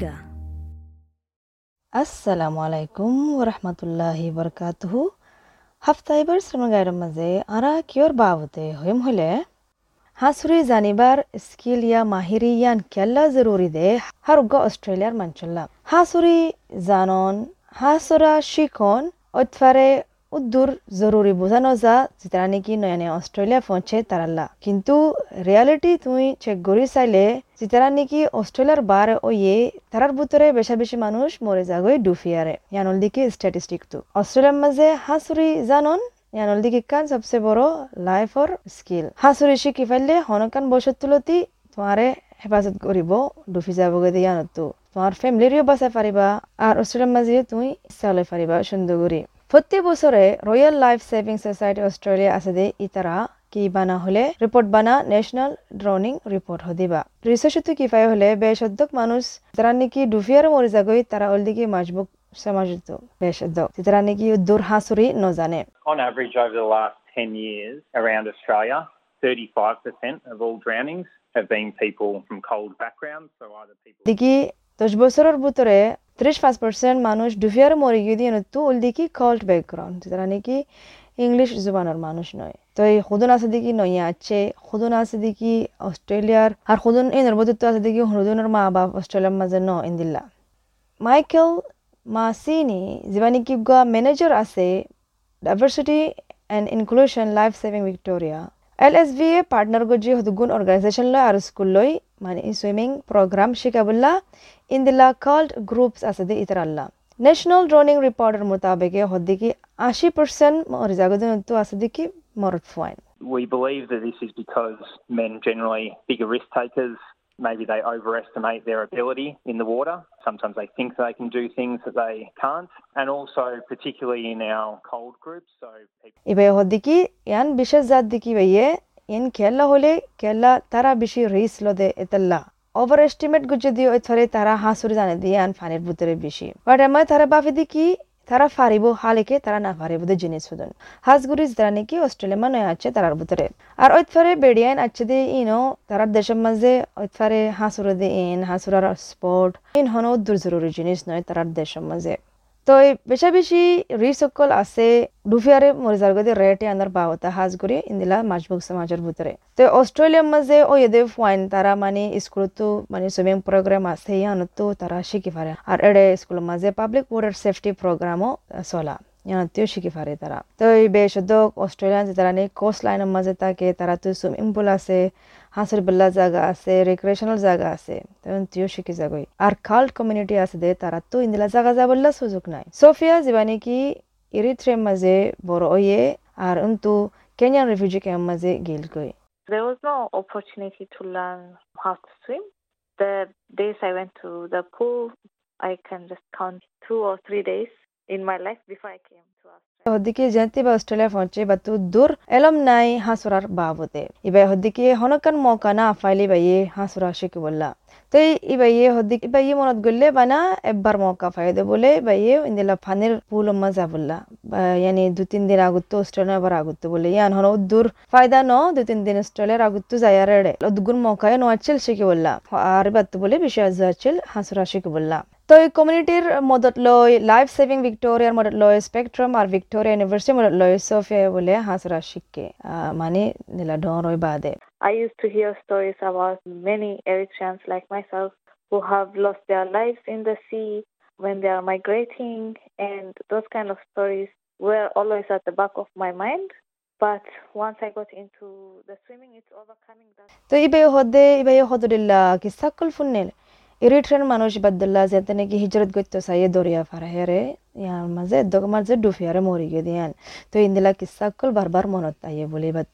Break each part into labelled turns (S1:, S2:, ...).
S1: Niga.
S2: আসসালামু আলাইকুম ওরহমতুল্লাহি বরকাতুহু হাফতাইবার শ্রমগাইর মাঝে আরা কিয়র বাবতে হইম হলে হাসুরি জানিবার স্কিল ইয়া মাহিরি ইয়ান কেল্লা জরুরি দে হারুগ্গ অস্ট্রেলিয়ার মানচল্লা হাসুরি জানন হাসুরা শিখন অতফারে উদ্দুর জরুরি বোঝানো যা যেটা নাকি নয়ানে অস্ট্রেলিয়া পৌঁছে তারাল্লা কিন্তু রিয়ালিটি তুমি চেক করি চাইলে যেটা নাকি অস্ট্রেলিয়ার বার ও ইয়ে তারার ভিতরে বেশা বেশি মানুষ মরে যাগই ডুফিয়ারে ইয়ানল দিকে স্ট্যাটিস্টিক তো অস্ট্রেলিয়ার মাঝে হাসুরি জানন, ইয়ানল দিকে কান সবচেয়ে বড় লাইফ লাইফর স্কিল হাসুরি শিখি ফেললে হনকান বসত তুলতি তোমারে হেফাজত করিব ডুফি যাবগে ইয়ানতো তোমার ফ্যামিলিরও বাঁচাই পারিবা আর অস্ট্রেলিয়ার মাঝে তুমি হলে পারিবা সুন্দর করে প্রতি বছরে Royal Life Saving Society Australia আছে দে ইতারা কি বানা হলে রিপোর্ট বানা ন্যাশনাল ড্রনিং রিপোর্ট হদিবা রিসার্চ কি পাই হলে বেশদ্দক মানুষ যারা নাকি ডুফিয়ার মরে যাগই তারা অলদিকে মাজবুক সমাজিত বেশদ্দক যারা নাকি দূর হাসুরি নজানে
S3: On average, over the last 10 years around Australia, 35% of all drownings have been people from cold backgrounds, so either people.
S2: দশ বছরের ভিতরে ত্রিশ পাঁচ পার্সেন্ট মানুষ ডুফিয়ার মরে গিয়ে দিয়ে তো ওল দিকে কল্ট ব্যাকগ্রাউন্ড যারা নাকি ইংলিশ জুবানোর মানুষ নয়। তো এই হুদুন আছে দেখি নইয়া আছে হুদুন আছে দেখি অস্ট্রেলিয়ার, আর হুদুন এই নর্বদিত্ব আছে দেখি হুদুনের মা বাপ অস্ট্রেলিয়ার মাঝে ন, ইন্দিল্লা। মাইকেল মাসিনি যিবা নেকি গোৱা মেনেজাৰ আছে diversity and inclusion Life Saving Victoria L S V a partner গজি সদুগুণ অৰ্গেনাইজেশ্যন লৈ আৰু স্কুল লৈ ಮಾನೆ ಸ್ವಿಮ್ಮಿಂಗ್ ಪ್ರೋಗ್ರಾಮ್ ಶಿಕಬುಲ್ಲ ಇಂದಿಲ್ಲ ಕಾಲ್ಡ್ ಗ್ರೂಪ್ಸ್ ಅಸದಿ ಇತರಲ್ಲ ನ್ಯಾಷನಲ್ ಡ್ರೋನಿಂಗ್ ರಿಪೋರ್ಟರ್ ಮುತಾಬಿಗೆ ಹೊದ್ದಿಗೆ ಆಶಿ ಪರ್ಸೆಂಟ್ ಮರಿಜಾಗದಂತೂ ಅಸದಿಕ್ಕೆ ಮರಟ್ಫೈನ್
S3: We believe that this is because men generally bigger risk takers. Maybe they overestimate their ability in the water. Sometimes they think they can do things that they can't. And also, particularly in our cold groups, so people.
S2: হলে খেলা তারা বেশি রিস লদে এতাল্লা over estimate গুজে দিয়ে ওই থরে তারা হাসুরি জানে দিয়ে আন ফানির ভিতরে বেশি বাট এমন তারা বাফি দিকি তারা ফারিব হালেকে তারা না ফারিব দে জিনিস হুদন হাসগুরি যারা নাকি অস্ট্রেলিয়া মানে আছে তারার ভিতরে আর ওই থরে বেডিয়ান আছে দে ইনো তারার দেশের মাঝে ওই থরে হাসুরে দে ইন হাসুরার স্পোর্ট ইন হন দূর জরুরি জিনিস নয় তারার দেশের মাঝে তো এই বেশা বেশি রিসকল আছে ডুফিয়ারে মরিজার গদি রেটে আনার বাহতা হাজ করে ইন্দিলা মাজবুক সমাজের ভিতরে তো অস্ট্রেলিয়ার মাঝে ও এদের ফাইন তারা মানে স্কুলতো মানে সুইমিং প্রোগ্রাম আছে, ইয়ানতো তারা শিখি পারে আর এডে স্কুলের মাঝে পাবলিক ওয়াটার সেফটি প্রোগ্রামও চলা, ইয়ানতেও শিখি পারে তারা তো এই বেশদ অস্ট্রেলিয়ান যে তারা নেই কোস্ট লাইনের মাঝে থাকে তারা তো সুইমিং পুল আছে হাঁসের বেল্লা জায়গা আছে রিক্রিয়েশনাল জায়গা আছে তখন তুইও শিখি যাগই আর কাল্ট কমিউনিটি আছে দে তারা তো ইন্দিলা জায়গা যাবল্লা সুযোগ নাই। সোফিয়া যিবা নাকি ইরিথ্রের মাঝে বড় ওয়ে আর উন্তু কেনিয়ান রিফিউজি ক্যাম্প মাঝে গেল গই
S4: There was no opportunity to learn how to swim. The days I went to the pool, I can just count two or three days in my life before I came. To
S2: জয়ন্তী বা Australia পৌঁছে বা তু দূর এলম নাই হাসুরার বাবুতে। এবার হদিকে হনকান মৌকা না ফাইলি বাইয়ে তো হদ্দিক ইবাইয়ে মনত গলে বানা একবার মৌকা ফাইদে বলে বাইয়ে ইন্দিলা ফানির পুল মজা বললা দু তিন দিন আগুত্তো অস্ট্রেলিয়া এবার আগুত্তো বলে। ইয়ান হন দূর ফায়দা ন দু তিন দিন অস্ট্রেলিয়ার আগুত্তো যাইয়ার এড়ে। দুগুণ মৌকায় নোয়াচ্ছিল শিখি বললা। আর বাত্তু বলে বিষয় যাচ্ছিল হাসুরা শিখি বললা। তো এই কমিউনিটির মদত লয়, লাইফ সেভিং ভিক্টোরিয়ার মদত লয়, স্পেকট্রাম আর ভিক্টোরিয়া ইউনিভার্সিটি মদত লয়, সোফিয়া বলে হাসরা শিখকে। মানে ডর ওই বাদে।
S4: I used to hear stories about many Eritreans like myself who have lost their lives in the sea when they are migrating, and those kind of stories were always at the back of my mind. But once I got into the swimming, it's overcoming that.
S2: তো ইবে হদে ইবে হদুলিল্লা কি সাকল ফুন্নেল ইরিট্রেন মানুষ বাদুল্লাহ যেতে নাকি হিজরত গত্য সাইয়ে দরিয়া ফারা হেরে ইয়ার মাঝে দগ মাঝে ডুফিয়ারে মরি গিয়ে দিয়ান তো ইন্দিলা কিসাকল বারবার মনত আইয়ে বলে এবার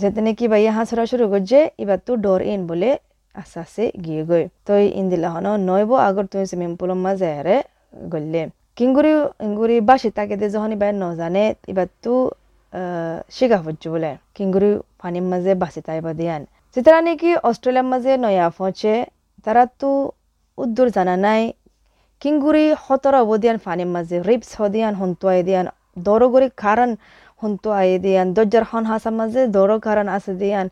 S2: যেতে নাকি বাইয়া হাঁসরা শুরু করছে, এবার তো ডর ইন বলে আস্তে আস্তে গিয়ে গই। তো ইন্দিলা হন নয়ব আগর তুমি সুইমিং পুলের মাঝে হেরে গললে কিঙ্গুরি ইঙ্গুরি বাসি তাকে দে যখন এবার নজানে এবার তো শিখা হচ্ছে বলে। কিঙ্গুরি পানির মাঝে বাসি তাইবা দিয়ান। যেতারা নাকি অস্ট্রেলিয়ার মাঝে নয়া পৌঁছে, তারা তো উদ্দুর জানা নাই। কিঙ্গুরি হতর অবদিয়ান ফানির মাঝে, রিপস হদিয়ান, হন্তুয়াই দিয়ান, দরগরি কারণ হন্তু আই দিয়ান দজ্জার হন হাসার মাঝে দর কারণ আছে দিয়ান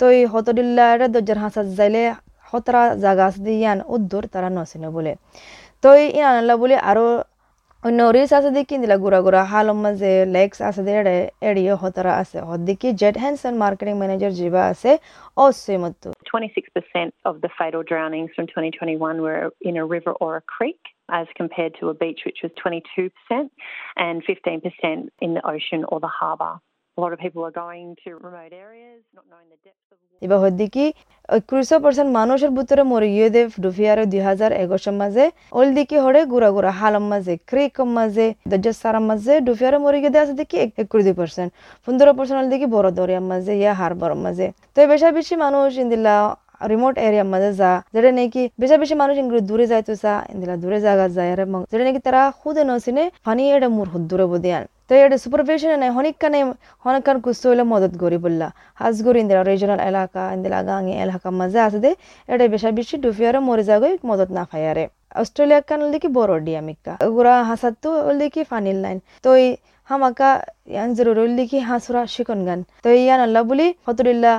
S2: তো এই হতদিল্লা দজ্জার হাসা যাইলে হতরা জাগা আছে ইয়ান উদ্দুর তারা নচিনে বলে তো ই আনলা বলে আরও Noris asa dikin dila gura gura halom maze legs asa dere edio hotara ase hodiki Jet Hansen marketing manager jiba ase osimuttu.
S1: 26% of the fatal drownings from 2021 were in a river or a creek as compared to a beach which was 22% and 15% in the ocean or the harbour.
S2: এবার হদ্দিকি একত্রিশ percent মানুষের ভিতরে মরে গিয়ে দে ডুফিয়ারে দুই হাজার এগারোশোর মাঝে ওল দিকে হরে গুড়া গুড়া, হালম মাঝে ক্রিকম মাঝে দজ্জার সারাম মাঝে ডুফিয়ারে মরে গিয়ে আছে দেখি একুশ দুই পার্সেন্ট পনেরো পার্সেন্ট হল দেখি বড় দরিয়ার মাঝে ইয়া হারবার মাঝে তো বেশা বেশি মানুষ ইন্দিলা রিমোট এরিয়ার মাঝে যা যেটা নাকি বেশা বেশি মানুষ ইংরেজি দূরে যাইতো চা ইন্দিলা দূরে জায়গা যায় আর যেটা নাকি তারা খুদে নসিনে ফানি এটা মোর দূরে বদিয়ান তো এটা সুপারভিশন নাই হনিকানে হনকান কুস্তো হইলে মদত করি বললা। হাজগুর ইন্দিরা রিজনাল এলাকা, ইন্দিলা গাঙি এলাকা মাঝে আছে দে। এটা বেশা বেশি ডুফিয়ারে মরে যাগই মদত না ফায়ারে অস্ট্রেলিয়া কান দেখি বড় ডিয়ামিকা গুড়া হাসাত ওল দেখি ফানিল লাইন তো হামাকা ইয়ান জরুর দেখি হাসুরা শিকন গান। তো ইয়ান আল্লাহ বলি ফতুরিল্লা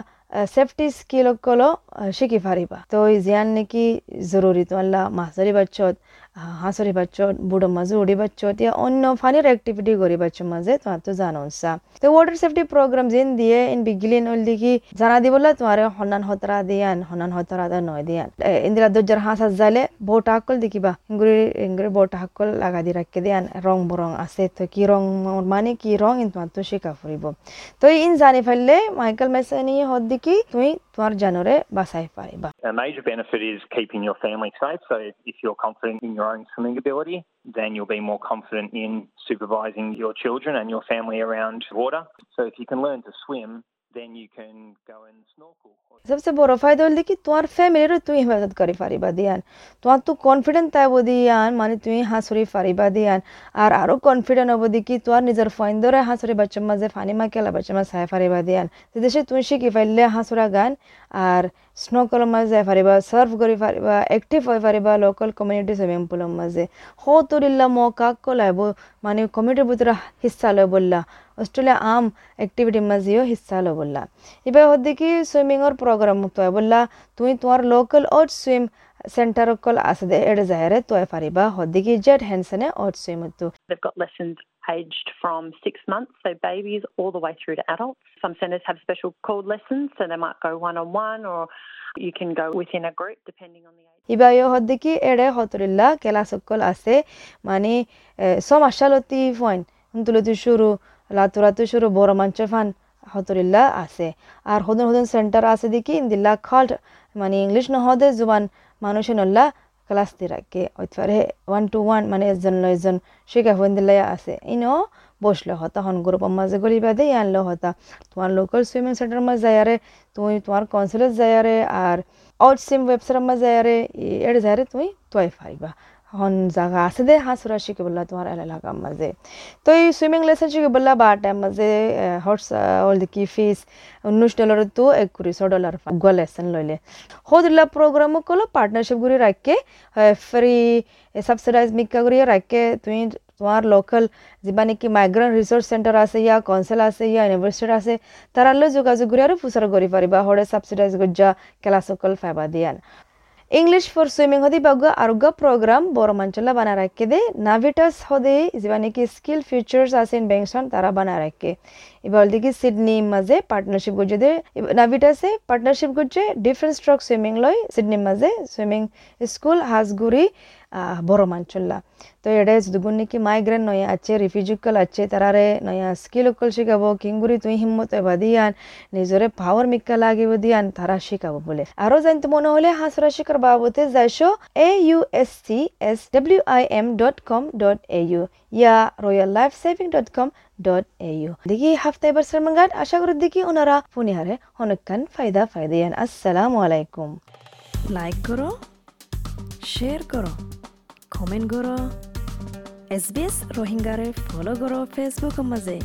S2: সেফটি স্কিল কলো শিকি ফারিবা। তো জিয়ান নাকি জরুরি তো আল্লাহ মাছরি বাচ্চত হাঁসরি বাচ্চত বুড়ো মাঝে উড়ি বাচ্চত ইয়া অন্য ফানির অ্যাক্টিভিটি করি বাচ্চর মাঝে তোমার তো জানোসা তো ওয়াটার সেফটি প্রোগ্রাম যেন দিয়ে ইন বিগিলিন ওল দেখি জানা দিবলা তোমার হনান হতরা দিয়ান হনান হতরা দা নয় দিয়ান ইন্দিরা দজ্জার হাঁস হাস যাইলে বোট হাকল দেখিবা ইঙ্গুরি ইঙ্গুরি বোট হাকল লাগা দি রাখকে দিয়ান রং বরং আছে তো কি রং মানে কি রং তোমার তো শিকা ফুরিব তো ইন জানি ফেললে মাইকেল মেসানি হদ দেখি তুমি তোমার জানরে বাঁচাই পারিবা
S3: A major benefit is keeping your family safe. So if you're confident in your own swimming ability, then you'll be more confident in supervising your children and your family around water. So if you can learn to swim, then you can go and snorkel.
S2: सबसे बड़ो फायदा whole कि तुम्हार family तुई हिफाजत करी फारिबा दियान তোমার তো কনফিডেন্ট তাইব দিয়ান মানে তুমি হাঁসুরি ফারিবা দিয়ান আর আরো কনফিডেন্ট হব দি কি তোমার নিজের ফাইন ধরে হাঁসুরি বাচ্চার মাঝে ফানি মা কেলা বাচ্চার মাঝে সাই ফারিবা দিয়ান দেশে তুমি শিখি ফাইলে হাঁসুরা গান আর স্নোকলের মাঝে যাই ফারিবা সার্ভ করি ফারিবা অ্যাক্টিভ হয়ে ফারিবা লোকাল কমিউনিটি সুইমিং পুলের মাঝে হতুরিল্লা ম কাক কলাইব মানে কমিউনিটির ভিতরে হিস্সা লয় বললা অস্ট্রেলিয়া আম অ্যাক্টিভিটির মাঝেও হিস্সা লয় বললা এবার হদ্দি কি সুইমিংয়ের প্রোগ্রাম হয় বললা তুমি তোমার local Austswim centre call আসে এড়ে যায় তো ফারিবা হদ্দি কি জেট হ্যান্সনে ওট সুইম তো
S1: aged from six months, so babies, all the way through to adults. Some centres have special called lessons, so they might go one on one or you can go within a group depending on the age.
S2: ইবায়ো হদ্দিকি এড়ে হতরিল্লা কেলা সকল আছে মানে সমাশালতি ফইন তুলতি শুরু লাতুরাতু শুরু বড় মাঞ্চ ফান হতরিল্লা আছে। আর হদন হদন সেন্টার আছে দেখি ইন্দিল্লা খাল্ট মানে ইংলিশ নহদে, জুবান মানুষে নল্লা ক্লাস দি রাখে ওইফারে ওয়ান টু ওয়ান মানে এজন এজন শিখা হইন্দিল্লা আছে। ইনো বসলে হতা, হন গ্রুপের মাঝে গলি বাদে আনলে হতা। তোমার লোকাল সুইমিং সেন্টার মাঝে যায়ারে তুমি তোমার কনসুলেট যায়ারে আর আউট সিম ওয়েবসাইটের মাঝে যায়ারে এর যায়ারে তুমি তোয়াই পাইবা হন জায়গা আছে দে হাঁসুরা শিখে বললা তোমার এলাকার মাঝে তো এই সুইমিং লেসন শিখে বললা বা টাইম মাঝে হর্স ওল কি ফিস উনিশ ডলার তো একত্রিশ ডলার গুয়া লেসন লইলে হোদিল্লা প্রোগ্রাম কলো পার্টনারশিপ গুলি রাখকে ফ্রি সাবসিডাইজ মিক্কা করি রাখকে তুমি তোমার লোকাল যা নাকি মাইগ্রেন্ট রিসোর্স সেন্টার আছে ইয়া কাউন্সিল আছে ইয়া ইউনিভার্সিটি আছে তারালৈ যোগাযোগ কৰি আৰু ফুচাৰ কৰি পাৰিবা হৰে সাবসিডাইজ গজ্জা ক্লাসকল ফাইবা দিয়ান ইংলিশ ফর সুইমিং হদি বাগুয়া আরোগ্য প্রোগ্রাম বড় মাঞ্চলা বানা রাখে দে। নাভিটাস হদে যা নাকি স্কিল ফিচার্স আছে ইন বেংসন তারা বানা রাখে এবার দেখি সিডনি মাঝে পার্টনারশিপ করছে দে। নাভিটাসে পার্টনারশিপ করছে ডিফারেন্ট স্ট্রোক বড় মাঞ্চল্লা তো এটা দুগুণ নাকি মাইগ্রেন নয়া আছে রিফিউজিকল আছে তারারে নয়া স্কিল অকল শিখাব কিংগুরি তুই হিম্মত এবার দিয়ান নিজরে পাওয়ার মিক্কা লাগিব দিয়ান তারা শিখাবো বলে আরও জানতে মনে হলে হাসরা শিকার বাবতে যাইছো A U S C S W I M dot com dot A U yeah royal life saving dot com dot A U দেখি হাফতা এবার সারমাঙ্গাট আশা করি দেখি ওনারা ফুনিহারে অনেকখান ফায়দা ফায়দায়ান আসসালামু আলাইকুম
S5: লাইক করো শেয়ার করো কমেন্ট করো এছ বি এছ ৰোহিংগাৰে ফ'ল' কৰক ফেচবুকৰ মাজে